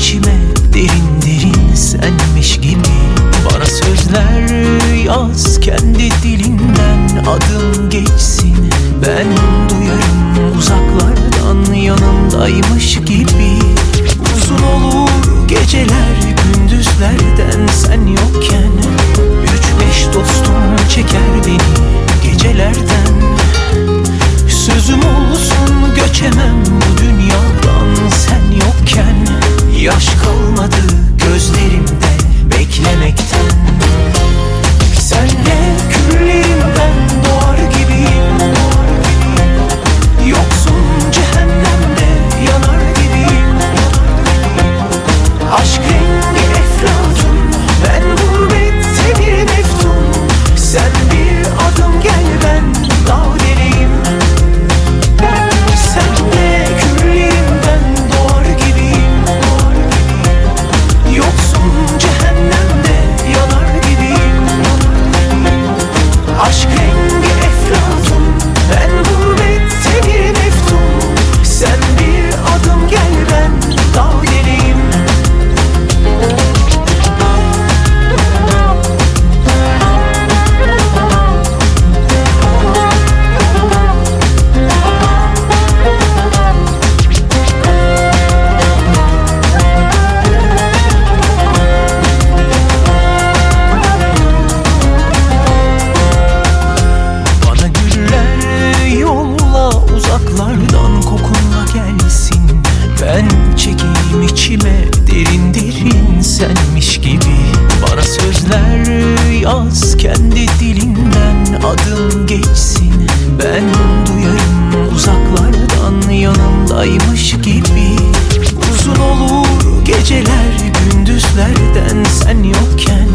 içime Derin derin senmiş gibi Bana sözler yaz kendi dilinden Adım geçsin. Ben duyarım uzaklardan Yanımdaymış gibi. Yaş kalmadı gözlerimde beklemekten. yaz kendi dilinden adım geçsin. Ben duyarım uzaklardan yanındaymış gibi. Uzun olur geceler gündüzlerden sen yokken.